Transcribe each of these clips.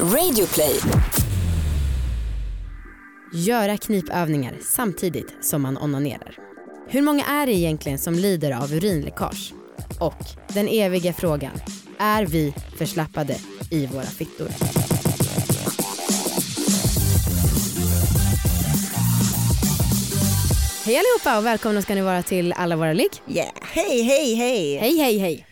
Radioplay. Göra knipövningar samtidigt som man onanerar. Hur många är det egentligen som lider av urinläckage? Och den eviga frågan, är vi förslappade i våra fittor? Hej allihopa och välkomna ska ni vara till alla våra ligg. Yeah. Hej, hej, hej. Hej hej hej.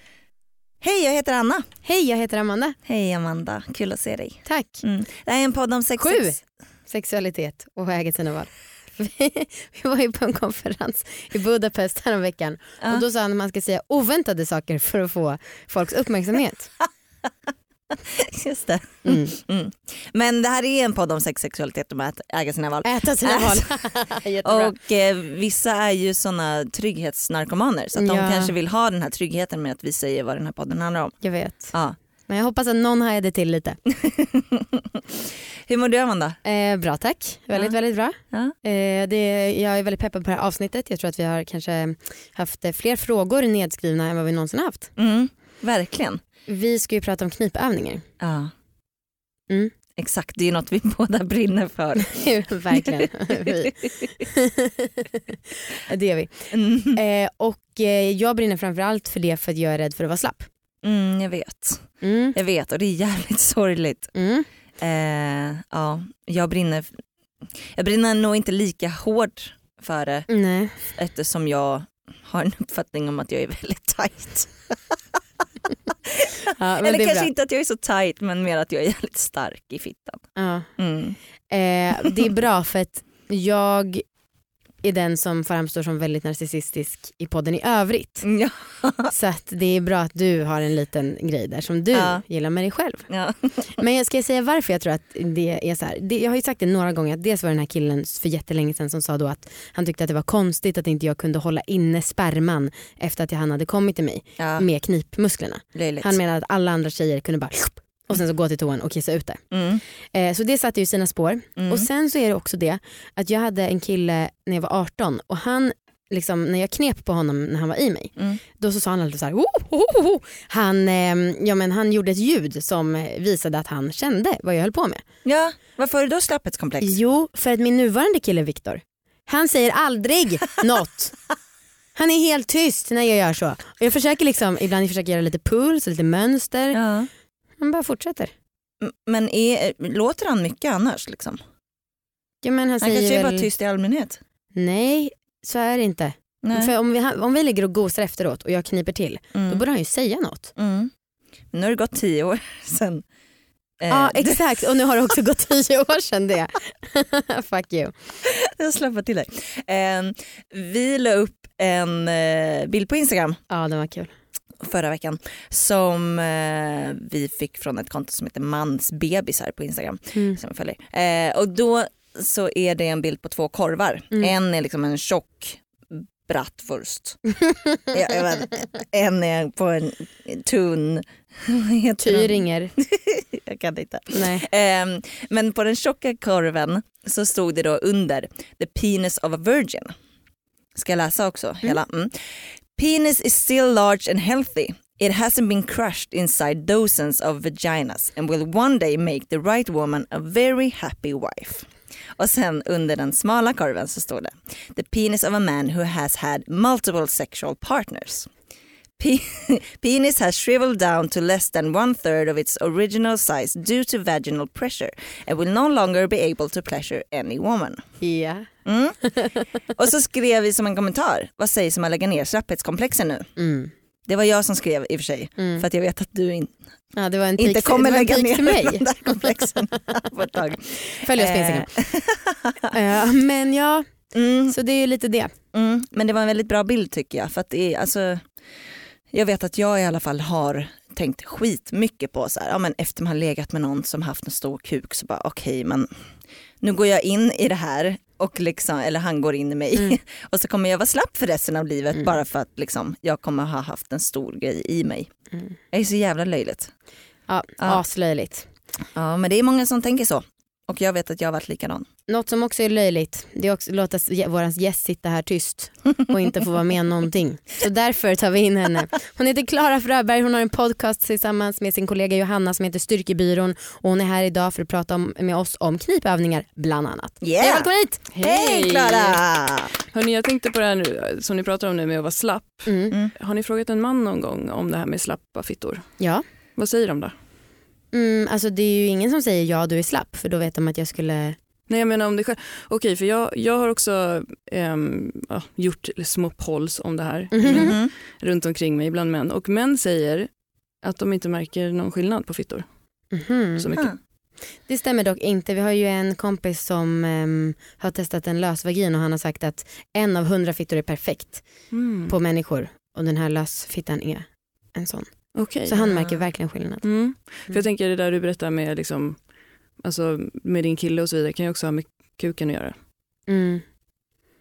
Hej, jag heter Anna. Hej jag heter Amanda. Hej Amanda, kul att se dig. Tack. Mm. Det här är en podd om sex. Sju. sex. Sexualitet och äget sina val. Vi var ju på en konferens i Budapest häromveckan Ja. och då sa han att man ska säga oväntade saker för att få folks uppmärksamhet. Just det. Mm. Mm. Men det här är en podd om sex, sexualitet och att äga sina val. Äta sina val. Jättebra. Och eh, vissa är ju såna trygghetsnarkomaner så att de Ja. kanske vill ha den här tryggheten med att vi säger vad den här podden handlar om. Jag vet. Ja. Men jag hoppas att någon hajade till lite. Hur mår du Amanda? Eh, bra tack, väldigt Ja. väldigt bra. Ja. Eh, det, jag är väldigt peppad på det här avsnittet. Jag tror att vi har kanske haft eh, fler frågor nedskrivna än vad vi någonsin haft. Mm. Verkligen. Vi ska ju prata om knipövningar. Ja. Mm. Exakt, det är något vi båda brinner för. Verkligen. Det är vi. Mm. Eh, och eh, jag brinner framförallt för det för att jag är rädd för att vara slapp. Mm, jag vet. Mm. Jag vet och det är jävligt sorgligt. Mm. Eh, ja, jag brinner, jag brinner nog inte lika hårt för det Nej. eftersom jag har en uppfattning om att jag är väldigt tight. Ja, Eller kanske bra. inte att jag är så tight men mer att jag är jävligt stark i fittan. Ja. Mm. Eh, det är bra för att jag är den som framstår som väldigt narcissistisk i podden i övrigt. Ja. Så att det är bra att du har en liten grej där som du Ja. gillar med dig själv. Ja. Men jag ska säga varför jag tror att det är så här. Det, jag har ju sagt det några gånger att dels var den här killen för jättelänge sedan som sa då att han tyckte att det var konstigt att inte jag kunde hålla inne sperman efter att han hade kommit till mig med knipmusklerna. löjligt. Han menade att alla andra tjejer kunde bara och sen så gå till toan och kissa ut det. Mm. Eh, så det satte ju sina spår. Mm. Och sen så är det också det att jag hade en kille när jag var 18 och han Liksom, när jag knep på honom när han var i mig, Mm. då så sa han alltid så här, oh, oh, oh, oh. Han, eh, ja, men han gjorde ett ljud som visade att han kände vad jag höll på med. ja, varför har du då slapphetskomplex? Jo, för att min nuvarande kille Viktor, han säger aldrig något. Han är helt tyst när jag gör så. Och jag försöker liksom, ibland försöker jag göra lite puls lite mönster. Ja. Han bara fortsätter. Men är, låter han mycket annars? Liksom? Ja, men han Han säger kanske är väl... bara tyst i allmänhet. Nej, så är det inte. Nej. För om vi, om vi ligger och gosar efteråt och jag kniper till, då Mm. borde han ju säga något. Mm. Nu har det gått tio år sen. eh, Ja exakt och nu har det också gått tio år sedan det. Fuck you. Jag släpper till dig. Eh, vi la upp en eh, bild på Instagram Ja den var kul. Förra veckan som eh, vi fick från ett konto som heter mansbebisar på Instagram. Mm. Som jag följer. Eh, och då så är det en bild på två korvar. Mm. En är liksom en tjock bratwurst. ja, vet, en är på en tunn? Tyringer. Jag kan inte. Nej. Ehm, men på den tjocka korven så stod det då under the penis of a virgin. Ska jag läsa också hela? Mm. Penis is still large and healthy. It hasn't been crushed inside dozens of vaginas and will one day make the right woman a very happy wife. Och sen under den smala korven så står det the penis of a man who has had multiple sexual partners. Pe- penis has shriveled down to less than one third of its original size due to vaginal pressure and will no longer be able to pleasure any woman. Ja. Mm. Och så skrev vi som en kommentar, vad sägs om att lägga ner slapphetskomplexen nu? Mm. Det var jag som skrev i och för sig, Mm. för att jag vet att du in, ja inte kommer en lägga ner mig. de där komplexen på ett tag. Följ oss på Eh, Instagram. Eh, men ja, Mm, så det är ju lite det. mm, men det var en väldigt bra bild tycker jag. För att det är, alltså, jag vet att jag i alla fall har tänkt skitmycket på så här, ja, men efter man legat med någon som haft en stor kuk så bara okej men nu går jag in i det här och liksom, eller han går in i mig Mm. och så kommer jag vara slapp för resten av livet Mm. bara för att liksom, jag kommer ha haft en stor grej i mig. Mm. Det är så jävla löjligt. Ja, Ja. aslöjligt. Ja men det är många som tänker så. Och jag vet att jag har varit likadan. Något som också är löjligt det är också att låta vår gäst sitta här tyst och inte få vara med någonting. Så därför tar vi in henne. Hon heter Klara Fröberg, hon har en podcast tillsammans med sin kollega Johanna som heter Styrkebyrån och hon är här idag för att prata om, med oss om knipövningar bland annat. Yeah. Ja, välkommen hit! Hej Klara! Hörni, jag tänkte på det här nu, som ni pratar om nu med att vara slapp. Mm. Har ni frågat en man någon gång om det här med slappa fittor? Ja, Vad säger de då? Mm, alltså det är ju ingen som säger ja du är slapp för då vet de att jag skulle Nej jag menar om det själv. Okej för jag, jag har också ehm, ja, gjort små polls om det här Mhm. runt omkring mig bland män och män säger att de inte märker någon skillnad på fittor Mhm. så mycket. Ah. Det stämmer dock inte. Vi har ju en kompis som ehm, har testat en lösvagin och han har sagt att en av hundra fittor är perfekt Mm. på människor och den här lösfittan är en sån. Okej. Så han märker verkligen skillnad. Mm. För jag tänker det där du berättar med, liksom, alltså, med din kille och så vidare kan ju också ha med kuken att göra. Mm.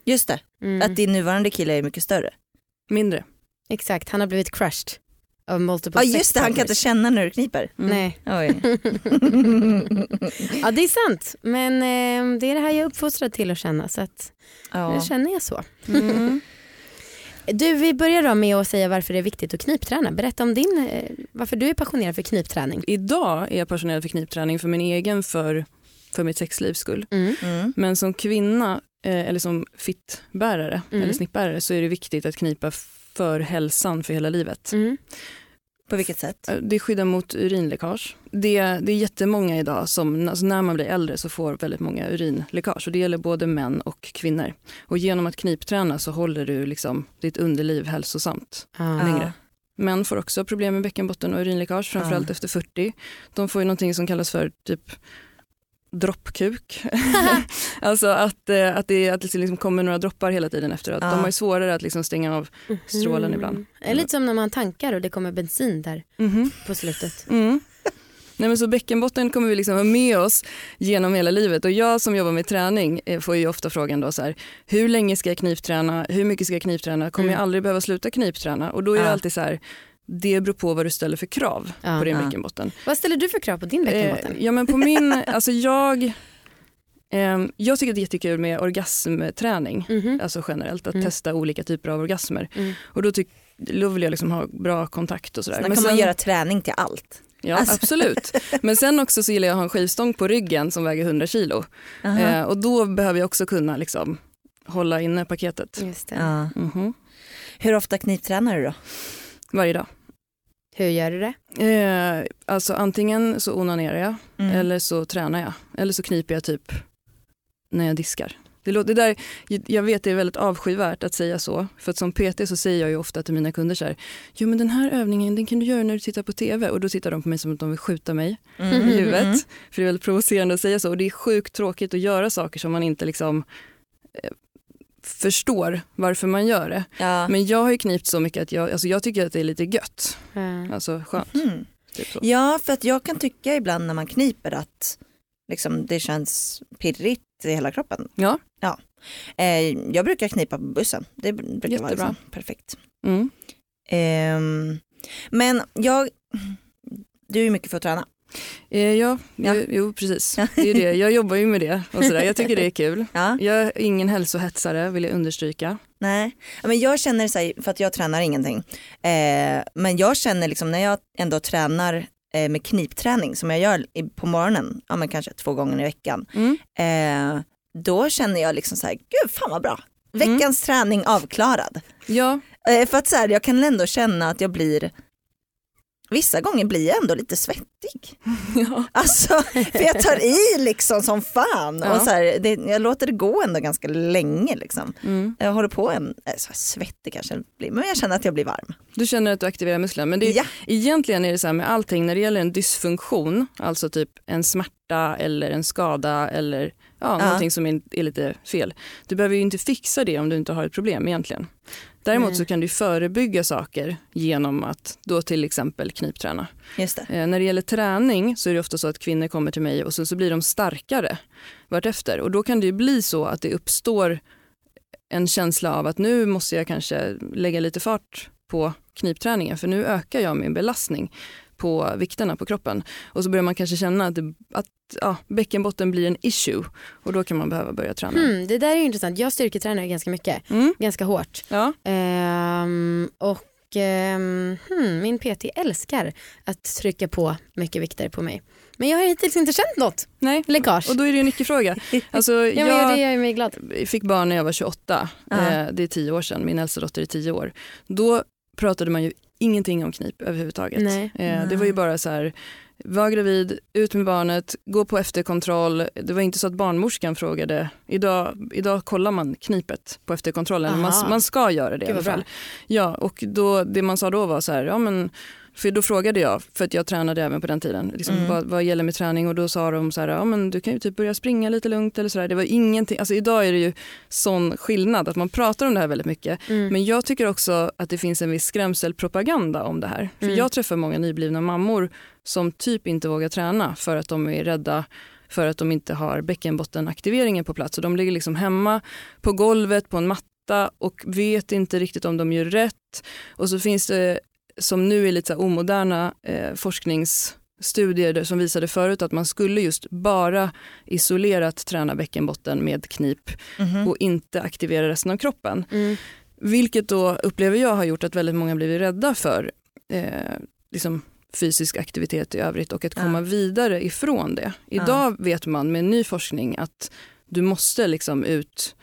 Just det, Mm. att din nuvarande kille är mycket större. Mindre. Exakt, han har blivit crushed av multiple Ja just det, han kan inte känna när du kniper. Mm. Nej. Oj. Ja det är sant men ehm, det är det här jag är uppfostrad till att känna så att ja. nu känner jag så. Mm. Du vi börjar då med att säga varför det är viktigt att knipträna. Berätta om din, eh, varför du är passionerad för knipträning. Idag är jag passionerad för knipträning för min egen, för, för mitt sexlivs skull. Mm. Mm. Men som kvinna eh, eller som fittbärare Mm. eller snippbärare så är det viktigt att knipa för hälsan för hela livet. På vilket sätt? Eh, Det skyddar mot urinläckage. Det, det är jättemånga idag som alltså när man blir äldre så får väldigt många urinläckage och det gäller både män och kvinnor. Och genom att knipträna så håller du liksom ditt underliv hälsosamt. Ja. längre. Män får också problem med bäckenbotten och urinläckage, framförallt efter 40. De får ju någonting som kallas för typ droppkuk. alltså att, eh, att det, att det liksom kommer några droppar hela tiden efteråt. Ja. De har ju svårare att liksom stänga av. Strålen ibland. Det är lite som när man tankar och det kommer bensin där Mhm. på slutet. Mm. Nej, men så bäckenbotten kommer vi liksom ha med oss genom hela livet och jag som jobbar med träning eh, får ju ofta frågan då så här, hur länge ska jag knipträna, hur mycket ska jag knipträna, kommer Mm. jag aldrig behöva sluta knipträna? Och då är det alltid så här, det beror på vad du ställer för krav Ja. på din Ja. bäckenbotten. Vad ställer du för krav på din bäckenbotten? Eh, ja men på min, alltså jag, ehm, jag tycker att det är jättekul med orgasmträning, Mhm. alltså generellt, att Mm. testa olika typer av orgasmer. Mm. Och då, tyck, då vill jag liksom ha bra kontakt och sådär. Sen Men kan man sen- göra träning till allt. Ja Alltså. absolut. Men sen också så gillar jag att ha en skivstång på ryggen som väger 100 kilo. Eh, och då behöver jag också kunna liksom hålla inne paketet. Just det. Ja. Mhm. Hur ofta kniptränar du då? Varje dag. Hur gör du det? Eh, alltså antingen så onanerar jag Mm. eller så tränar jag. Eller så kniper jag typ när jag diskar. Det låter, det där, jag vet det är väldigt avskyvärt att säga så. För att som PT så säger jag ju ofta till mina kunder så här. Jo men den här övningen den kan du göra när du tittar på TV. Och då tittar de på mig som att de vill skjuta mig Mm. i huvudet. Mm. För det är väldigt provocerande att säga så. Och det är sjukt tråkigt att göra saker som man inte liksom eh, förstår varför man gör det. Ja. Men jag har ju knipt så mycket att jag, alltså jag tycker att det är lite gött. Ja. Alltså skönt. Mm. Typ. Ja, för att jag kan tycka ibland när man kniper att liksom, det känns pirrigt i hela kroppen. Ja. ja. Eh, jag brukar knipa på bussen. Det brukar vara Jättebra. liksom perfekt. Mm. Ehm, men jag, du är ju mycket för att träna. Eh, ja, Ja. Jo, jo precis. Det är det. Jag jobbar ju med det och sådär. Jag tycker det är kul. Ja. Jag är ingen hälsohetsare vill jag understryka. Nej, men jag känner så här, för att jag tränar ingenting. Eh, men jag känner liksom när jag ändå tränar eh, med knipträning som jag gör på morgonen, ja men kanske två gånger i veckan. Mm. Eh, då känner jag liksom så här, gud fan vad bra. Veckans träning avklarad. Ja, Eh, för att så här, jag kan ändå känna att jag blir, vissa gånger blir jag ändå lite svettig. ja. Alltså, för jag tar i liksom som fan. Ja. Och så här, det, jag låter det gå ändå ganska länge. Liksom. Mm. Jag håller på en, så svettig kanske blir, men jag känner att jag blir varm. Du känner att du aktiverar musklerna. Men det är, Ja. egentligen är det så här med allting när det gäller en dysfunktion, alltså typ en smärta eller en skada eller ja, Ja. någonting som är, är lite fel. Du behöver ju inte fixa det om du inte har ett problem egentligen. Däremot så kan du förebygga saker genom att då till exempel knipträna. Just det. Eh, när det gäller träning så är det ofta så att kvinnor kommer till mig och så, så blir de starkare vartefter. Och då kan det ju bli så att det uppstår en känsla av att nu måste jag kanske lägga lite fart på knipträningen för nu ökar jag min belastning på vikterna på kroppen. Och så börjar man kanske känna att, det, att ja, bäckenbotten blir en issue och då kan man behöva börja träna. Hmm, det där är intressant. Jag styrketränar ganska mycket, Mm. ganska hårt. Ja. Ehm, och ehm, hmm, min PT älskar att trycka på mycket vikter på mig. Men jag har hittills inte känt något Nej, läckage. och då är det ju en icke-fråga. Alltså, ja, jag glad. fick barn när jag var 28, Ja. eh, det är tio år sedan, min äldsta dotter är tio år. Då pratade man ju ingenting om knip överhuvudtaget. Nej. Eh, det var ju bara så här, var gravid, ut med barnet, gå på efterkontroll. Det var inte så att barnmorskan frågade. Idag, idag kollar man knipet på efterkontrollen. Man, man ska göra det i alla fall. Ja, och då, det man sa då var så här, ja men för då frågade jag, för att jag tränade även på den tiden, liksom, Mm. vad, vad gäller med träning och då sa de så här, ja men du kan ju typ börja springa lite lugnt eller sådär. Det var ingenting, alltså idag är det ju sån skillnad att man pratar om det här väldigt mycket. Mm. Men jag tycker också att det finns en viss skrämselpropaganda om det här. För Mm. jag träffar många nyblivna mammor som typ inte vågar träna för att de är rädda för att de inte har bäckenbottenaktiveringen på plats. Och de ligger liksom hemma på golvet på en matta och vet inte riktigt om de gör rätt. Och så finns det som nu är lite omoderna eh, forskningsstudier som visade förut att man skulle just bara isolerat träna bäckenbotten med knip Mhm. och inte aktivera resten av kroppen. Mm. Vilket då upplever jag har gjort att väldigt många blivit rädda för eh, liksom fysisk aktivitet i övrigt och att Ja. komma vidare ifrån det. Idag vet man med ny forskning att du måste liksom ut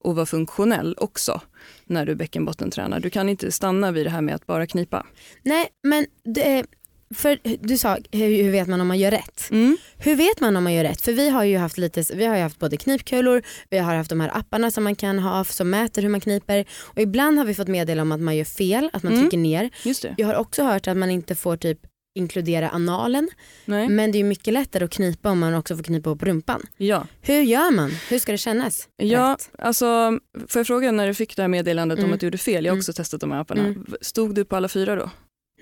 och vara funktionell också när du bäckenbottentränar. Du kan inte stanna vid det här med att bara knipa. Nej men det, för du sa hur, hur vet man om man gör rätt? Mm. Hur vet man om man gör rätt? För vi har ju haft lite, vi har haft både knipkulor, vi har haft de här apparna som man kan ha som mäter hur man kniper och ibland har vi fått meddela om att man gör fel, att man Mm. trycker ner. Just det. Jag har också hört att man inte får typ inkludera analen Nej. men det är mycket lättare att knipa om man också får knipa upp rumpan. Ja. Hur gör man? Hur ska det kännas? Ja, Rätt. alltså får jag fråga när du fick det här meddelandet Mm. om att du gjorde fel, jag har Mm. också testat de här apparna. Mm. Stod du på alla fyra då?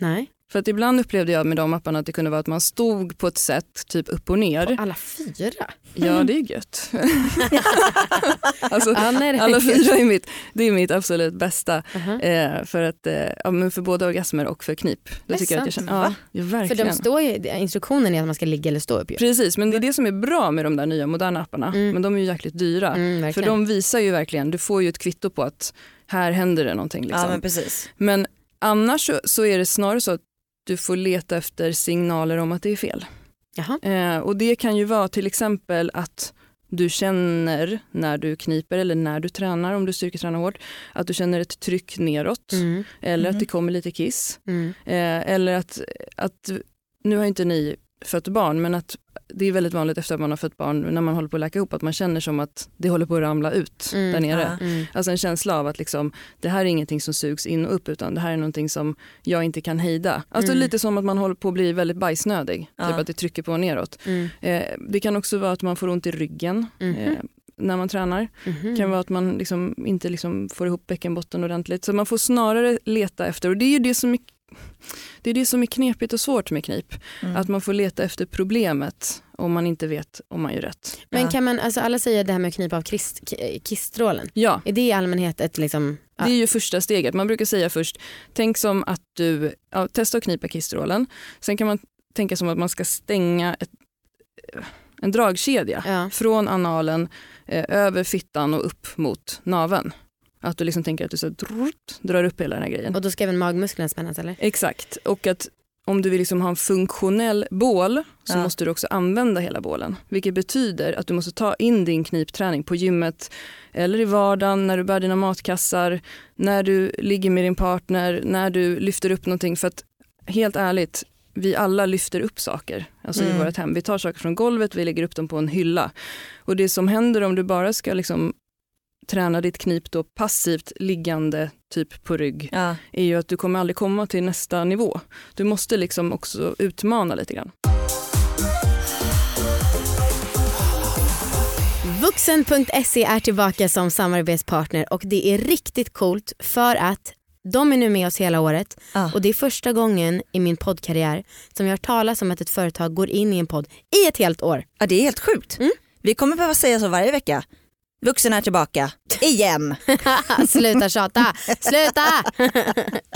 Nej, För att ibland upplevde jag med de apparna att det kunde vara att man stod på ett sätt, typ upp och ner. på alla fyra? Ja, det är gött. alltså, Ja, nej, det alla fyra är mitt, det är mitt absolut bästa. Aha. Eh, för, att, eh, ja, men för både orgasmer och för knip. Det är tycker jag att jag sant, känner, ja, ja, För verkligen. de står ju, instruktionen är att man ska ligga eller stå upp ju. Precis, men det är det som är bra med de där nya moderna apparna. Mm. Men de är ju jäkligt dyra. Mm, För de visar ju verkligen, du får ju ett kvitto på att här händer det någonting. Liksom. Ja men precis. Men annars så, så är det snarare så att du får leta efter signaler om att det är fel. Eh, och det kan ju vara till exempel att du känner när du kniper eller när du tränar, om du styrketränar hårt, att du känner ett tryck neråt Mm, eller Mhm. att det kommer lite kiss. mm, Eh, eller att, att, nu har inte ni fött barn, men att det är väldigt vanligt efter att man har fött barn, när man håller på att läka ihop, att man känner som att det håller på att ramla ut Mm, där nere. ja. mm. Alltså en känsla av att liksom, det här är ingenting som sugs in och upp utan det här är någonting som jag inte kan hejda. Alltså Mm. lite som att man håller på att bli väldigt bajsnödig, Ja. typ att det trycker på neråt. Mm. Eh, det kan också vara att man får ont i ryggen Mhm. eh, när man tränar. Mhm. Det kan vara att man liksom inte liksom får ihop bäckenbotten ordentligt. Så man får snarare leta efter, och det är ju det som det är, det som är knepigt och svårt med knip, Mm. att man får leta efter problemet om man inte vet om man gör rätt. Men kan man, alltså alla säger det här med att knipa av krist, k- kistrålen. Ja, Är det i allmänhet ett liksom, ja. Det är ju första steget. Man brukar säga först, tänk som att du, ja, testa att knipa kistrålen. Sen kan man tänka som att man ska stänga ett, en dragkedja ja. från analen eh, över fittan och upp mot naveln. Att du liksom tänker att du så drrrt, drar upp hela den här grejen. Och då ska även magmusklerna spännas eller? Exakt, och att om du vill liksom ha en funktionell bål så Ja. måste du också använda hela bålen. Vilket betyder att du måste ta in din knipträning på gymmet eller i vardagen, när du bär dina matkassar, när du ligger med din partner, när du lyfter upp någonting. För att helt ärligt, vi alla lyfter upp saker alltså Mm. i vårt hem. Vi tar saker från golvet, vi lägger upp dem på en hylla. Och det som händer om du bara ska liksom träna ditt knip då passivt liggande typ på rygg Ja. är ju att du kommer aldrig komma till nästa nivå. Du måste liksom också utmana lite grann. Vuxen.se är tillbaka som samarbetspartner och det är riktigt coolt för att de är nu med oss hela året Ja. och det är första gången i min poddkarriär som jag har talat om att ett företag går in i en podd i ett helt år. ja det är helt sjukt. Mm. Vi kommer behöva säga så varje vecka. Vuxen är tillbaka, igen. Sluta tjata, sluta!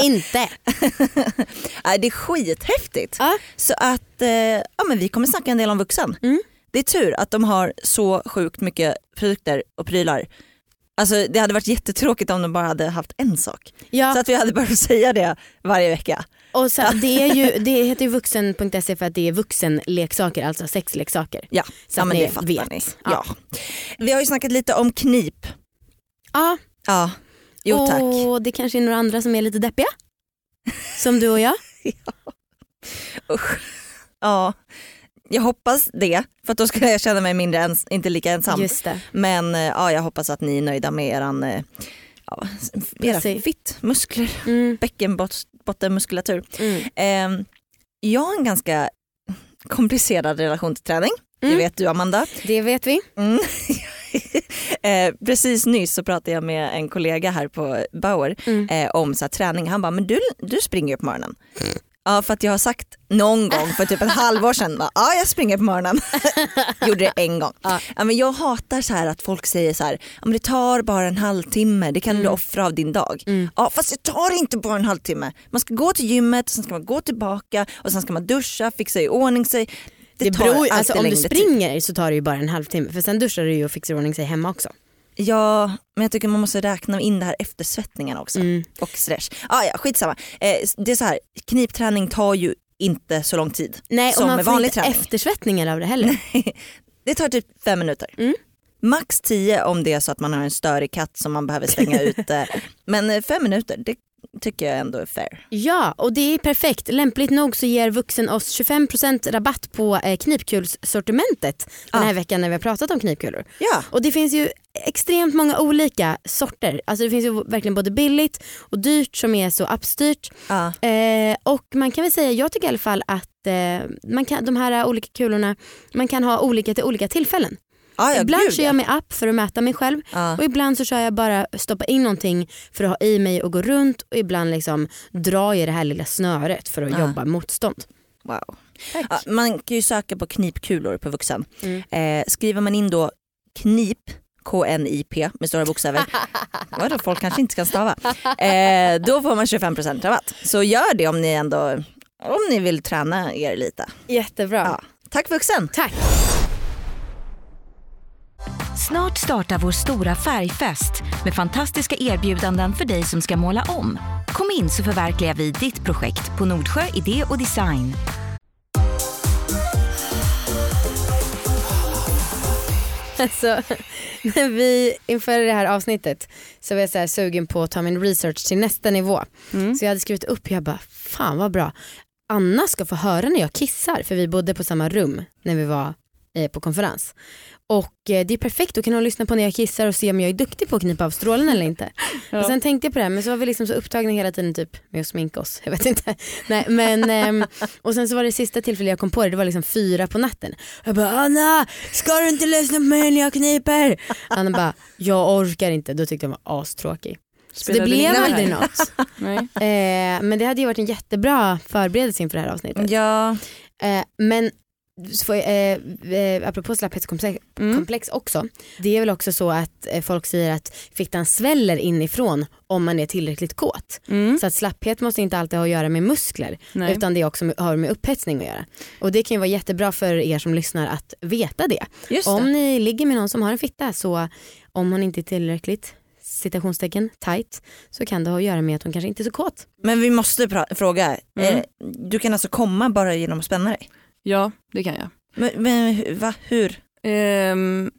Inte. Det är skithäftigt. Ja. Så att eh, ja, men vi kommer snacka en del om vuxen. Mm. Det är tur att de har så sjukt mycket produkter och prylar. Alltså, det hade varit jättetråkigt om de bara hade haft en sak. Ja, Så att vi hade börjat säga det varje vecka. Och så, det, är ju, det heter ju vuxen.se för att det är vuxenleksaker, alltså sexleksaker. Ja, Så ja men det fattar vet. ni. Ja. Ja. Vi har ju snackat lite om knip. Ja, Ja, jo tack. och det kanske är några andra som är lite deppiga. Som du och jag. Usch. Ja, jag hoppas det för att då skulle jag känna mig mindre ens, inte lika ensam. Men eh, ja, jag hoppas att ni är nöjda med eran, eh, ja, era fittmuskler, Mm, bäckenbottenmuskulatur. mm. Eh, jag har en ganska komplicerad relation till träning. Det Mm. vet du Amanda. Det vet vi. Mm. eh, precis nyss så pratade jag med en kollega här på Bauer Mm. eh, om så här, träning. Han bara, men du, du springer ju på morgonen. Ja för att jag har sagt någon gång för typ ett halvår sedan, bara, ja jag springer på morgonen. Gjorde det en gång. Ja. Ja, men jag hatar så här att folk säger så här, ja, men det tar bara en halvtimme, det kan du offra av din dag. Mm. Ja fast det tar inte bara en halvtimme. Man ska gå till gymmet, sen ska man gå tillbaka och sen ska man duscha, fixa i ordning sig. Det, Det tar beror, alltså, om du längre tid. springer så tar det ju bara en halvtimme för sen duschar du ju och fixar i ordning sig hemma också. Ja, men jag tycker man måste räkna in det här eftersvettningarna också. Mm. Och stress. Ah, ja, skitsamma. Eh, det är så här, knipträning tar ju inte så lång tid. Nej Som och man får vanlig inte träning. eftersvettningar av det heller. Det tar typ fem minuter. Mm. Max tio om det är så att man har en störig katt som man behöver stänga ute. Men eh, fem minuter, det tycker jag ändå är fair. Ja, och det är perfekt. Lämpligt nog så ger Vuxen oss 25% rabatt på eh, knipkulssortimentet den här Ja. veckan när vi har pratat om knipkulor. Ja, Och det finns ju extremt många olika sorter. Alltså det finns ju verkligen både billigt och dyrt som är så appstyrt. ja. Eh, och man kan väl säga, jag tycker i alla fall att eh, man kan, de här olika kulorna man kan ha olika till olika tillfällen. Ah, ja ibland gud, kör jag med app för att mäta mig själv ja. och ibland så kör jag bara stoppa in någonting för att ha i mig och gå runt och ibland liksom drar jag det här lilla snöret för att jobba motstånd. Wow. Ja, man kan ju söka på knipkulor på vuxen. Mm. Eh, skriver man in då knip, K-N-I-P med stora bokstäver. Vadå, folk kanske inte kan stava. Eh, då får man 25% rabatt. Så gör det om ni ändå om ni vill träna er lite. Jättebra. Ja. Tack vuxen! Tack. Snart startar vår stora färgfest med fantastiska erbjudanden för dig som ska måla om. Kom in så förverkligar vi ditt projekt på Nordsjö Idé och Design. Alltså, när vi inför det här avsnittet så var jag så här sugen på att ta min research till nästa nivå. Mm. Så jag hade skrivit upp, jag bara fan vad bra. Anna ska få höra när jag kissar för vi bodde på samma rum när vi var eh, på konferens. Och eh, det är perfekt, då kan hon lyssna på när jag kissar och se om jag är duktig på att knipa av strålen eller inte. Ja. Och sen tänkte jag på det här men så var vi liksom så upptagna hela tiden typ med att sminka oss. Jag vet inte. Nej, men, ehm, och sen så var det sista tillfället jag kom på det, det var liksom fyra på natten. Jag bara Anna, ska du inte lyssna på mig när jag kniper? Anna bara, jag orkar inte. Då tyckte jag var astråkig. Så det blev aldrig något. Eh, men det hade ju varit en jättebra förberedelse inför det här avsnittet. Ja, Eh, men så eh, eh, apropå slapphetskomplex Mm. komplex också. Det är väl också så att eh, folk säger att fittan sväller inifrån om man är tillräckligt kåt. Mm. Så att slapphet måste inte alltid ha att göra med muskler Nej. utan det också har med upphetsning att göra. Och det kan ju vara jättebra för er som lyssnar att veta det. just Om det. ni ligger med någon som har en fitta så om hon inte är tillräckligt citationstecken tight så kan det ha att göra med att hon kanske inte är så kåt. Men vi måste fråga, Mm. eh, du kan alltså komma bara genom att spänna dig? Ja, det kan jag. Men, men va, hur? Ehm,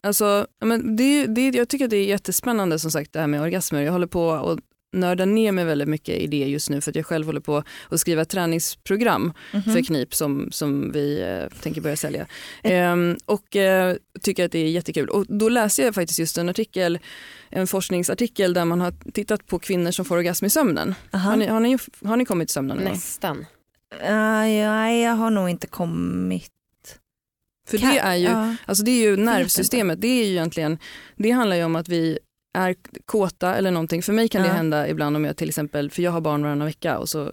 alltså, ja, men det, det, jag tycker att det är jättespännande som sagt det här med orgasmer. Jag håller på att nörda ner mig väldigt mycket i det just nu för att jag själv håller på att skriva ett träningsprogram Mhm. för knip som, som vi eh, tänker börja sälja. Ehm, och eh, tycker att det är jättekul. Och då läste jag faktiskt just en artikel, en forskningsartikel där man har tittat på kvinnor som får orgasm i sömnen. Har ni, har, ni, har ni kommit i sömnen? Nästan. Ah, ja, jag har nog inte kommit. För det är ju, ja. Alltså det är ju nervsystemet, det är ju egentligen, det handlar ju om att vi är kåta eller någonting. För mig kan det Ja. hända ibland om jag till exempel, för jag har barn varannan vecka och så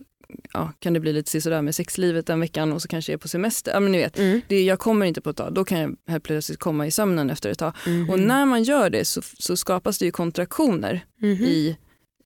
ja, kan det bli lite sådär med sexlivet den veckan och så kanske jag är på semester. Ja, men ni vet, Mm. det, jag kommer inte på ett tag, då kan jag helt plötsligt komma i sömnen efter ett tag. Mhm. Och när man gör det så, så skapas det ju kontraktioner Mhm. i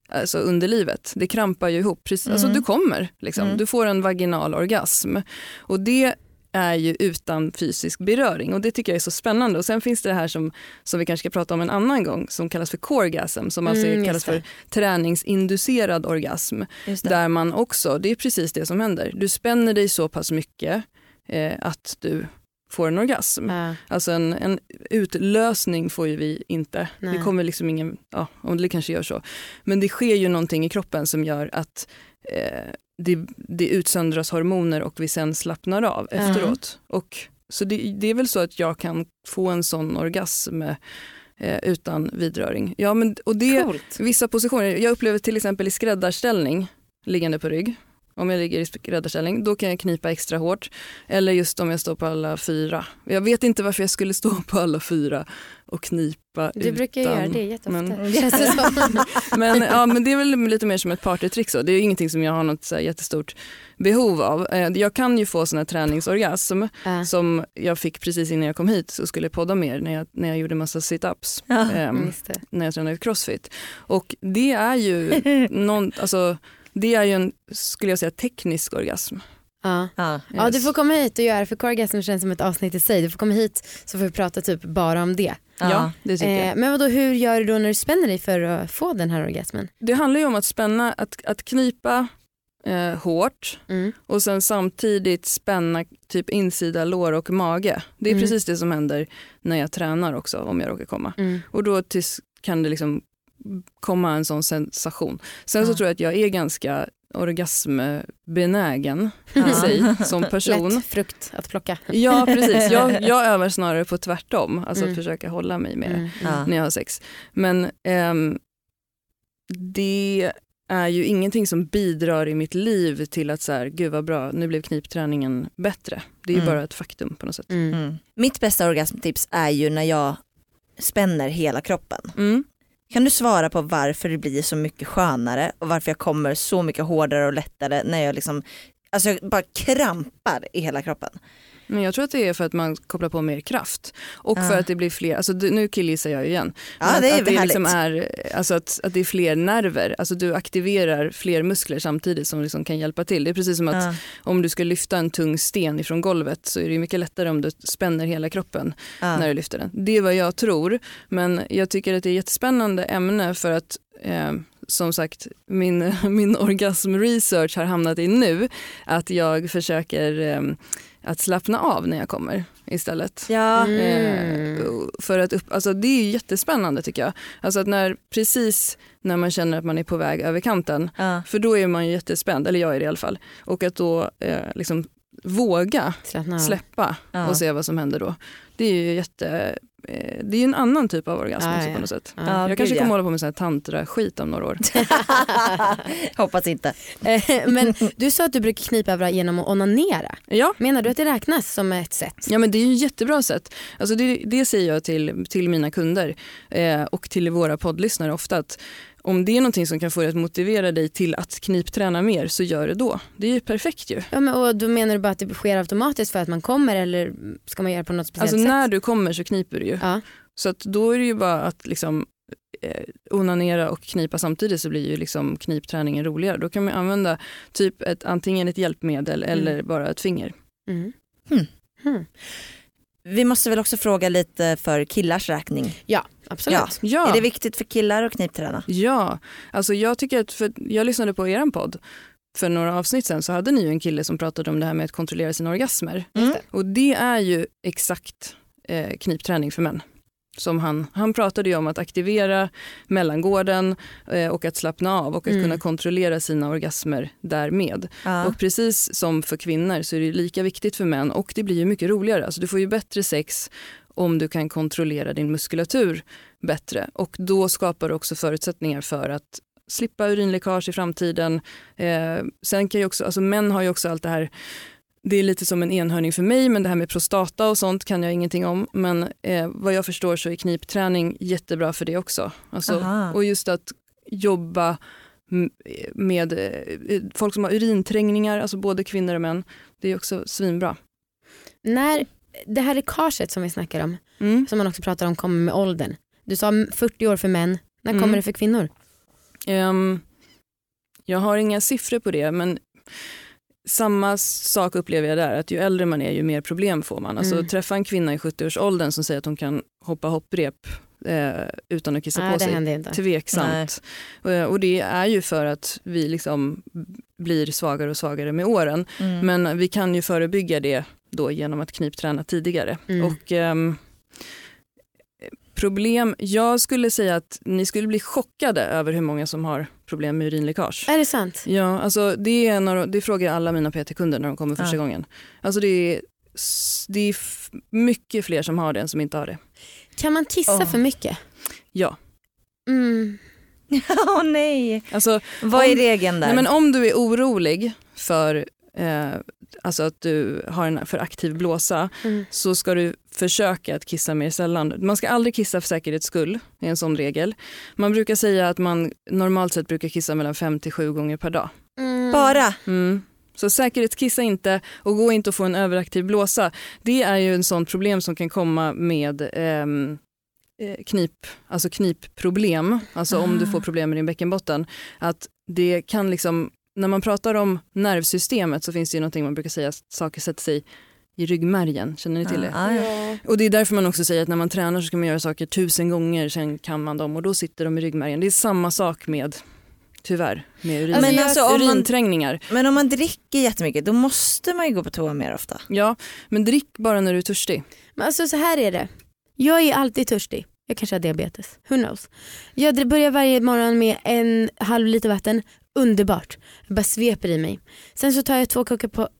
alltså underlivet. Det krampar ju ihop. Precis, Alltså Mm. du kommer, liksom. Mm. du får en vaginal orgasm. Och det är ju utan fysisk beröring och det tycker jag är så spännande. Och sen finns det det här som, som vi kanske ska prata om en annan gång som kallas för coregasm som alltså Mm, kallas för träningsinducerad orgasm. Där man också, det är precis det som händer. Du spänner dig så pass mycket eh, att du får en orgasm. Ja. Alltså en, en utlösning får ju vi inte. Nej. Det kommer liksom ingen, ja, om det kanske gör så. Men det sker ju någonting i kroppen som gör att eh, det, det utsöndras hormoner och vi sen slappnar av efteråt. Och, så det, det är väl så att jag kan få en sån orgasm eh, utan vidröring. Ja, men, och det, Coolt. Vissa positioner, jag upplever till exempel i skräddarställning, liggande på rygg, om jag ligger i skräddarställning, då kan jag knipa extra hårt. Eller just om jag står på alla fyra. Jag vet inte varför jag skulle stå på alla fyra och knipa Du utan... brukar göra det jätteofta. men-. Men, ja, men det är väl lite mer som ett partytrick. Så. Det är ingenting som jag har något så jättestort behov av. Eh, Jag kan ju få sån här träningsorgasm Ja. som jag fick precis innan jag kom hit så skulle jag podda mer när jag, när jag gjorde massa sit-ups. Ja. Det. när jag tränade crossfit. Och det är ju någon, alltså, det är ju en, skulle jag säga, teknisk orgasm. Ja. Ja. Ja, du får komma hit och göra för Corgasm känns som ett avsnitt i sig. Du får komma hit så får vi prata typ bara om det. Ja, det tycker Eh, jag. men vadå, hur gör du då när du spänner dig för att få den här orgasmen? Det handlar ju om att spänna, att, att knipa eh, hårt Mm. och sen samtidigt spänna typ insida lår och mage. Det är Mm. precis det som händer när jag tränar också om jag råkar komma. Mm. Och då tills kan det liksom komma en sån sensation. Sen så Ja. tror jag att jag är ganska orgasmbenägen i Ja. sig som person. Lätt frukt att plocka. Ja precis, jag, jag övar snarare på tvärtom, alltså Mm. att försöka hålla mig med Mm. Ja. när jag har sex. Men ehm, det är ju ingenting som bidrar i mitt liv till att så här, gud vad bra, nu blev knipträningen bättre. Det är ju Mm. bara ett faktum på något sätt. Mm. Mm. Mitt bästa orgasmtips är ju när jag spänner hela kroppen. Kan du svara på varför det blir så mycket skönare och varför jag kommer så mycket hårdare och lättare när jag liksom Alltså jag bara krampar i hela kroppen. Men jag tror att det är för att man kopplar på mer kraft och för att det blir fler, alltså nu killgissar jag igen. Ja att, det är att det liksom är, alltså att, att det är fler nerver, alltså du aktiverar fler muskler samtidigt som liksom kan hjälpa till. Det är precis som att ja. om du ska lyfta en tung sten ifrån golvet så är det mycket lättare om du spänner hela kroppen Ja. när du lyfter den. Det är vad jag tror, men jag tycker att det är ett jättespännande ämne för att eh, som sagt, min, min orgasm-research har hamnat i nu att jag försöker eh, att slappna av när jag kommer istället. Ja. Mm. Eh, för att upp, alltså det är ju jättespännande tycker jag. Alltså att när, precis när man känner att man är på väg över kanten, Ja. för då är man ju jättespänd, eller jag är det i alla fall. Och att då eh, liksom våga släppa Ja. och se vad som händer då. Det är ju jätte, eh, det är ju en annan typ av orgasm också ja. på något sätt. Ja, jag kanske kommer ja. hålla på med sån här tantra-skit om några år. Hoppas inte. Eh, Men du sa att du brukar knipa över genom att onanera. Ja. Menar du att det räknas som ett sätt? Ja men det är ju ett jättebra sätt. Alltså det, det säger jag till, till mina kunder eh, och till våra poddlyssnare ofta att om det är någonting som kan få dig att motivera dig till att knipträna mer så gör det då. Det är ju perfekt ju. Ja, men, och då menar du bara att det sker automatiskt för att man kommer eller ska man göra på något speciellt Alltså sätt? när du kommer så kniper du ju. Ja. Så att då är det ju bara att liksom eh, onanera och knipa samtidigt så blir ju liksom knipträningen roligare. Då kan man använda typ ett, antingen ett hjälpmedel eller bara ett finger. Mm. Hmm. Vi måste väl också fråga lite för killars räkning. Ja, absolut. Ja. Ja. Är det viktigt för killar att knipträna? Ja, alltså jag tycker att, för jag lyssnade på er podd för några avsnitt sen så hade ni ju en kille som pratade om det här med att kontrollera sina orgasmer. Mm. Och det är ju exakt eh, knipträning för män. Som han, han pratade ju om att aktivera mellangården eh, och att slappna av och att Mm. kunna kontrollera sina orgasmer därmed. Ja. Och precis som för kvinnor så är det lika viktigt för män och det blir ju mycket roligare. Alltså du får ju bättre sex om du kan kontrollera din muskulatur bättre och då skapar du också förutsättningar för att slippa urinläckage i framtiden. Eh, sen kan ju också, alltså män har ju också allt det här det är lite som en enhörning för mig men det här med prostata och sånt kan jag ingenting om. Men eh, vad jag förstår så är knipträning jättebra för det också. Alltså, Aha. och just att jobba med eh, folk som har urinträngningar, alltså både kvinnor och män. Det är också svinbra. När det här läckaget som vi snackar om, Mm. som man också pratar om kommer med åldern. Du sa 40 år för män, när Mm. kommer det för kvinnor? Ehm, jag har inga siffror på det men samma sak upplever jag där, att ju äldre man är ju mer problem får man. Alltså Mm. träffa en kvinna i 70-årsåldern som säger att hon kan hoppa hopprep eh, utan att kissa Nej, på sig. Tveksamt. Eh, Och det är ju för att vi liksom blir svagare och svagare med åren. Mm. Men vi kan ju förebygga det då genom att knipträna tidigare. Mm. Och ehm, problem, jag skulle säga att ni skulle bli chockade över hur många som har problem med urinläckage. Är det sant? Ja, alltså det, är en av, det frågar jag alla mina PT-kunder när de kommer första Ja. gången. Alltså det är, det är mycket fler som har det än som inte har det. Kan man kissa Åh. för mycket? Ja. Mm. Åh nej. Alltså, Vad är Om- regeln där? nej, men om du är orolig för eh, alltså att du har en för aktiv blåsa Mm. så ska du försöka att kissa mer sällan. Man ska aldrig kissa för säkerhets skull, är en sån regel. Man brukar säga att man normalt sett brukar kissa mellan 5 till 7 gånger per dag. Mm. Bara? Mm. Så säkerhetskissa inte och gå inte att få en överaktiv blåsa. Det är ju en sån problem som kan komma med ehm, eh, knip, alltså knipproblem, alltså om du Ah. får problem med din bäckenbotten. Att det kan liksom, när man pratar om nervsystemet så finns det ju någonting man brukar säga, att saker sätter sig i ryggmärgen. Känner ni till det? Ah, ja. Ja. Och det är därför man också säger att när man tränar så ska man göra saker tusen gånger, sen kan man dem och då sitter de i ryggmärgen. Det är samma sak med, tyvärr, med urin, Men alltså, om man- urinträngningar. Men om man dricker jättemycket då måste man ju gå på toa mer ofta. Ja, men drick bara när du är törstig. Men alltså så här är det. Jag är alltid törstig. Jag kanske har diabetes. Who knows? Jag börjar varje morgon med en halv liter vatten. Underbart. Jag bara sveper i mig. Sen så tar jag två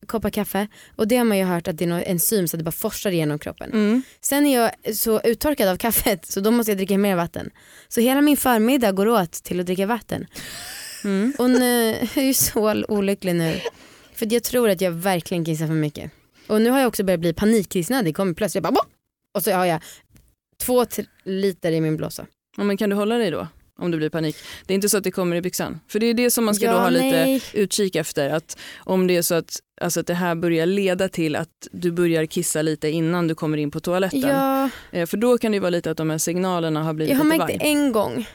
koppar kaffe och det har man ju hört att det är någon enzym så att det bara forsar igenom kroppen. Mm. Sen är jag så uttorkad av kaffet så då måste jag dricka mer vatten. Så hela min förmiddag går åt till att dricka vatten. Mm. Och nu, jag är ju så olycklig nu. För jag tror att jag verkligen kissar för mycket. Och nu har jag också börjat bli panikkissnödig. Kommer plötsligt bara "Bop!" och så har jag två liter i min blåsa. Ja, men kan du hålla dig då? Om det blir panik. Det är inte så att det kommer i byxan. För det är det som man ska Ja, då ha lite nej. utkik efter. Att om det är så att, alltså att det här börjar leda till att du börjar kissa lite innan du kommer in på toaletten. Ja, Eh, För då kan det vara lite att de här signalerna har blivit jag har lite märkt det en gång.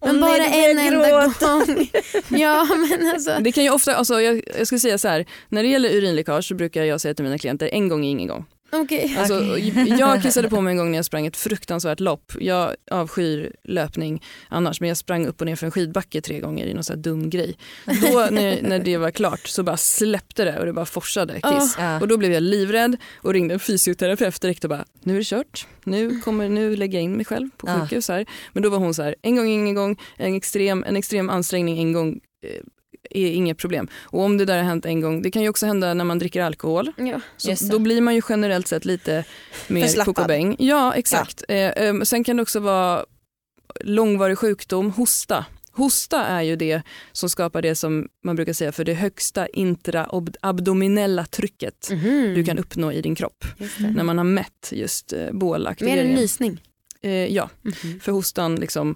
Men nej, bara börjar en enda gång. Ja men alltså. Det kan ju ofta, alltså jag, jag ska säga så här, när det gäller urinläckage så brukar jag säga till mina klienter, en gång är ingen gång. Okej. Alltså, Okej. Jag kissade på mig en gång när jag sprang ett fruktansvärt lopp. Jag avskyr löpning annars men jag sprang upp och ner för en skidbacke tre gånger i någon sån här dum grej. Då när, när det var klart så bara släppte det och det bara forsade kiss. Ja. Och då blev jag livrädd och ringde en fysioterapeut direkt och bara nu är det kört. Nu kommer nu lägga in mig själv på sjukhus här. Men då var hon så här en gång ingen gång, en extrem, en extrem ansträngning en gång eh, är inget problem. Och om det där har hänt en gång, det kan ju också hända när man dricker alkohol. Ja. Så det. då blir man ju generellt sett lite mer kokobäng. Ja exakt. Eh, eh, sen kan det också vara långvarig sjukdom, hosta. Hosta är ju det som skapar det som man brukar säga för det högsta intraabdominella trycket Mhm. du kan uppnå i din kropp. När man har mätt just eh, Mer än bålaktiveringen. nysning. Eh, ja, Mhm. för hostan liksom,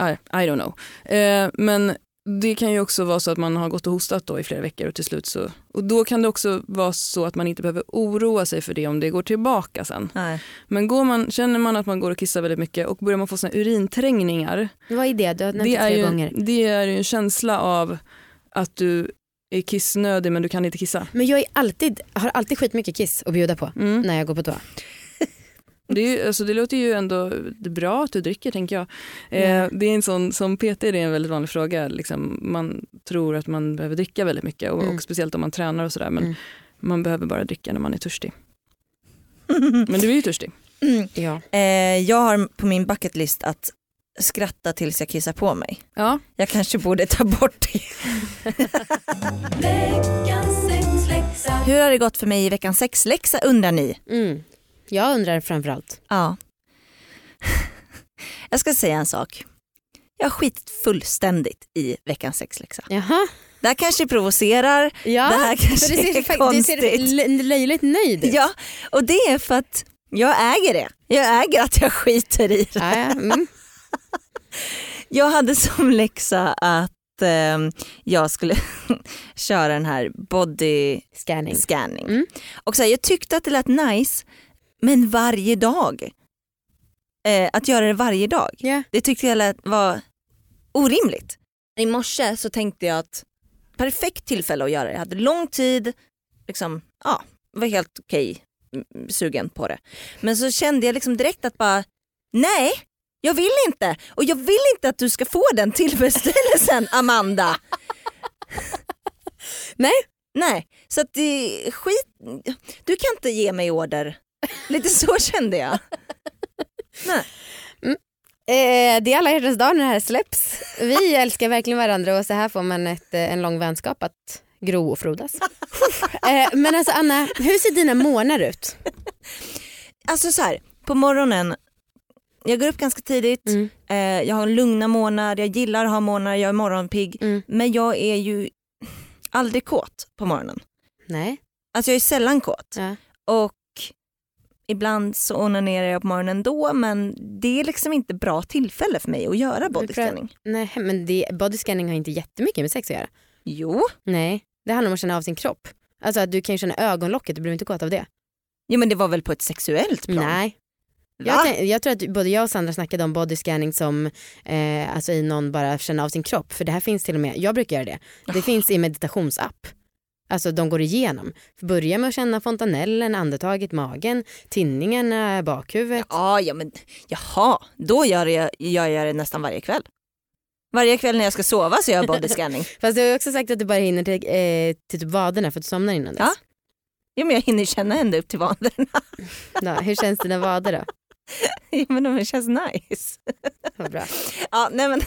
I, I don't know. Eh, men det kan ju också vara så att man har gått och hostat då i flera veckor och till slut så, och då kan det också vara så att man inte behöver oroa sig för det om det går tillbaka sen. Nej. Men går man, känner man att man går och kissar väldigt mycket och börjar man få såna urinträngningar, Vad är det? Du har nämnt det tre ju, gånger. det är ju en känsla av att du är kissnödig men du kan inte kissa. Men jag är alltid, har alltid skitmycket kiss att bjuda på Mm. när jag går på toa. Det, är, ju- alltså det låter ju ändå det bra att du dricker tänker jag. Eh, det är en sån, som PT det är en väldigt vanlig fråga. Liksom, man tror att man behöver dricka väldigt mycket och, Mm. och speciellt om man tränar och sådär. Men Mm. man behöver bara dricka när man är törstig. Men du är ju törstig. Ja. Eh, jag har på min bucket list att skratta tills jag kissar på mig. Ja. Jag kanske borde ta bort det. Hur har det gått för mig i veckans sexläxa undrar ni? Mm. Jag undrar framförallt. Ja. Jag ska säga en sak. Jag har skitit fullständigt i veckans sexläxa. Jaha. Det här kanske provocerar, Ja, det här kanske det ser, är fakt- du ser konstigt. lö- löjligt nöjd ut. Ja, och det är för att jag äger det. Jag äger att jag skiter i det. Ja, ja. Mm. Jag hade som läxa att att eh, jag skulle köra den här body Scanning. scanning. Mm. Och så här, jag tyckte att det lät nice, men varje dag. Eh, att göra det varje dag. Ja. Det tyckte jag lät, var orimligt. I morse så tänkte jag att perfekt tillfälle att göra det. Jag hade lång tid, liksom, ja, var helt okej mm, sugen på det. Men så kände jag liksom direkt att bara, nej, jag vill inte. Och jag vill inte att du ska få den tillfredsställelsen Amanda. Nej. Nej, så att det skit, du kan inte ge mig order. Lite så kände jag. Nej. Eh, det är alla hjärtans dag när det här släpps. Vi älskar verkligen varandra och så här får man ett, eh, en lång vänskap att gro och frodas. eh, men alltså Anna, hur ser dina månader ut? Alltså så här, på morgonen, jag går upp ganska tidigt, Mm. eh, jag har lugna månader, jag gillar att ha månader, jag är morgonpigg. Mm. Men jag är ju aldrig kåt på morgonen. Nej. Alltså jag är sällan kåt. Ja. Och ibland så onanerar jag på morgonen då men det är liksom inte bra tillfälle för mig att göra bodyscanning. Nej men det, body scanning har inte jättemycket med sex att göra. Jo, Nej, det handlar om att känna av sin kropp. Alltså att du kan ju känna ögonlocket, du behöver inte kåt av det. jo men det var väl på ett sexuellt plan? Nej. Jag, jag tror att både jag och Sandra snackade om body scanning som eh, alltså i någon bara känna av sin kropp. För det här finns till och med, jag brukar göra det. Det finns i meditationsapp. Alltså de går igenom. Börja med att känna fontanellen, andetaget, magen, tinningen, eh, bakhuvudet. Ja, ja men jaha, då gör jag, gör jag det nästan varje kväll. Varje kväll när jag ska sova så gör jag bodyscanning. Fast du har också sagt att du bara hinner till, eh, till typ vaderna för att du somnar innan dess. Ja. Ja, men jag hinner känna ända upp till vaderna. Då, hur känns dina vader då? Ja, men de känns nice. Vad bra. Ja, nej men,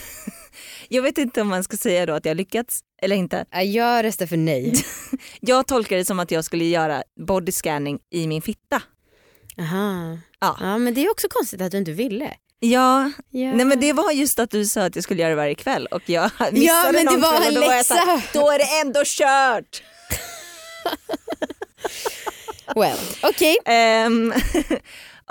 jag vet inte om man ska säga då att jag lyckats eller inte. Ja, Jag röstar för nej. Jag tolkar det som att jag skulle göra bodyscanning i min fitta. Aha. Ja. ja men det är också konstigt att du inte ville. Ja, Ja. nej men det var just att du sa att jag skulle göra det varje kväll och jag missade Ja men det var en då var jag så läxa. Då är det ändå kört. Well, okej. Ehm,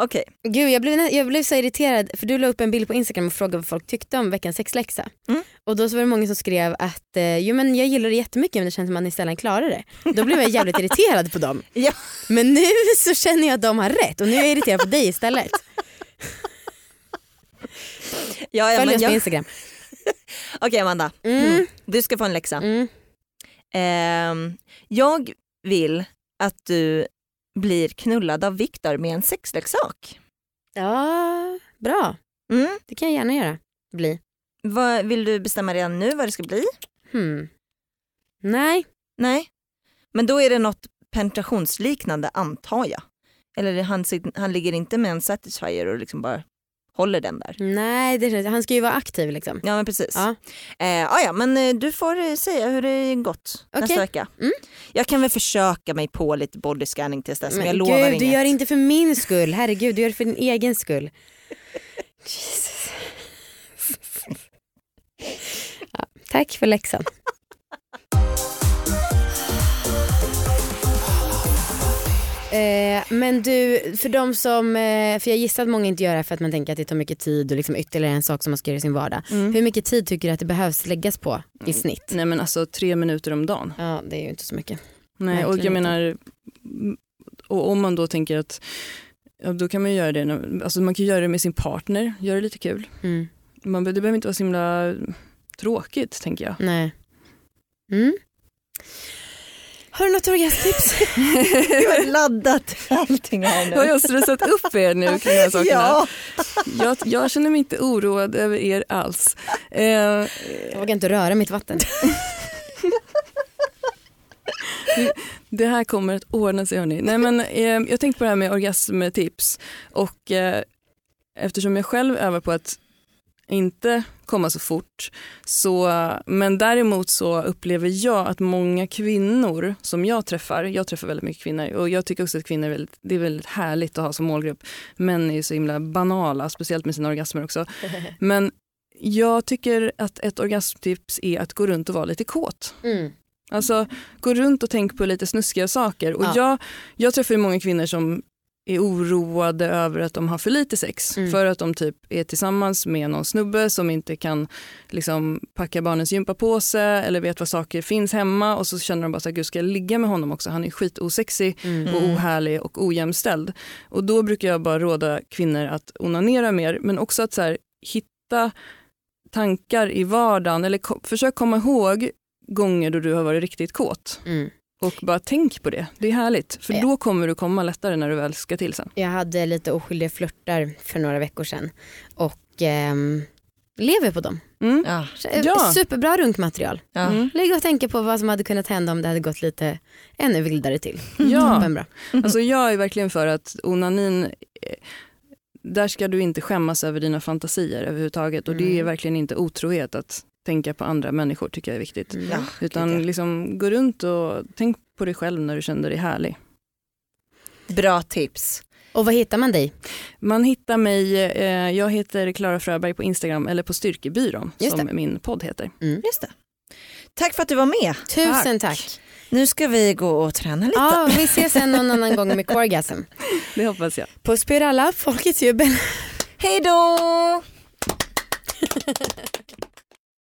Okej, Gud jag blev, jag blev så irriterad för du la upp en bild på Instagram och frågade vad folk tyckte om veckans sexläxa. Mm. Och då så var det många som skrev att eh, jo, men jag gillar det jättemycket men det känns som att man sällan klarar det. Då blev jag jävligt irriterad på dem. Ja. Men nu så känner jag att de har rätt och nu är jag irriterad på dig istället. ja, ja, Följ men oss på jag, Instagram. okej Amanda, Mm. du ska få en läxa. Mm. Ehm, jag vill att du blir knullad av Viktor med en sexleksak. Ja, bra. Mm. Det kan jag gärna göra. Bli. Vad, vill du bestämma redan nu vad det ska bli? Hmm. Nej. Nej. Men då är det något penetrationsliknande antar jag. Eller han, han ligger inte med en satisfier och liksom bara håller den där. Nej, det, han ska ju vara aktiv liksom. Ja men precis. Ja. Eh, ah, ja, men eh, du får eh, säga hur det gått nästa Okej. vecka. Mm. Jag kan väl försöka mig på lite bodyscanning tills dess men, Men jag lovar gud, inget. du gör det inte för min skull. Herregud, du gör det för din egen skull. Jesus. Ja, tack för läxan. Eh, men du, för de som, eh, för jag gissar att många inte gör det här för att man tänker att det tar mycket tid och liksom ytterligare en sak som man ska göra i sin vardag. Mm. Hur mycket tid tycker du att det behövs läggas på i snitt? Nej men alltså tre minuter om dagen. Ja, det är ju inte så mycket. Nej, och jag menar, mm, och om man då tänker att ja, då kan man ju göra det, när- alltså man kan göra det med sin partner, göra det lite kul. Mm. Man, det behöver inte vara så himla tråkigt tänker jag. Nej. Mm. Har du något orgasmtips? Du har laddat allting här nu. Har jag stressat upp er nu kring de här sakerna? Ja. Jag, jag känner mig inte oroad över er alls. Eh, Jag vågar inte röra mitt vatten. det här kommer att ordna sig hörni. Nej, men, eh, jag tänkte på det här med orgasmtips och eh, eftersom jag själv övar på att inte komma så fort så, men däremot så upplever jag att många kvinnor som jag träffar, jag träffar väldigt mycket kvinnor och jag tycker också att kvinnor är väldigt, det är väldigt härligt att ha som målgrupp. Män är ju så himla banala, speciellt med sina orgasmer också. Men jag tycker att ett orgasmtips är att gå runt och vara lite kåt. Mm. Alltså gå runt och tänk på lite snuskiga saker. Och Ja. jag, jag träffar ju många kvinnor som är oroade över att de har för lite sex Mm. för att de typ är tillsammans med någon snubbe som inte kan liksom, packa barnens gympapåse eller vet vad saker finns hemma och så känner de bara så här, gud ska jag ligga med honom också? Han är skitosexig Mm. och ohärlig och ojämställd. Och då brukar jag bara råda kvinnor att onanera mer men också att så här, hitta tankar i vardagen eller ko- försök komma ihåg gånger då du har varit riktigt kåt Mm. Och bara tänk på det. Det är härligt för Ja. då kommer du komma lättare när du väl ska till sen. Jag hade lite oskyldiga flörtar för några veckor sedan och ehm, lever på dem. Mm. Ja. Eh, Ja. Superbra runkmaterial. Ja. Mm. Lägg och tänka på vad som hade kunnat hända om det hade gått lite ännu vildare till. Ja. Toppenbra. Alltså jag är verkligen för att onanin, eh, där ska du inte skämmas över dina fantasier överhuvudtaget och det är Mm. verkligen inte otrohet att tänka på andra människor tycker jag är viktigt. Mm. Ja. Utan gud, ja. liksom gå runt och tänk på dig själv när du känner dig härlig. Bra tips. Och vad hittar man dig? Man hittar mig, eh, jag heter Klara Fröberg på Instagram eller på Styrkebyrån Just som det. min podd heter. Just det. Tack för att du var med. Tusen tack. Nu ska vi gå och träna lite. Ja, vi ses sen någon annan gång med Corgasm. Det hoppas jag. Puss på er alla, folkets jubel. Hej då!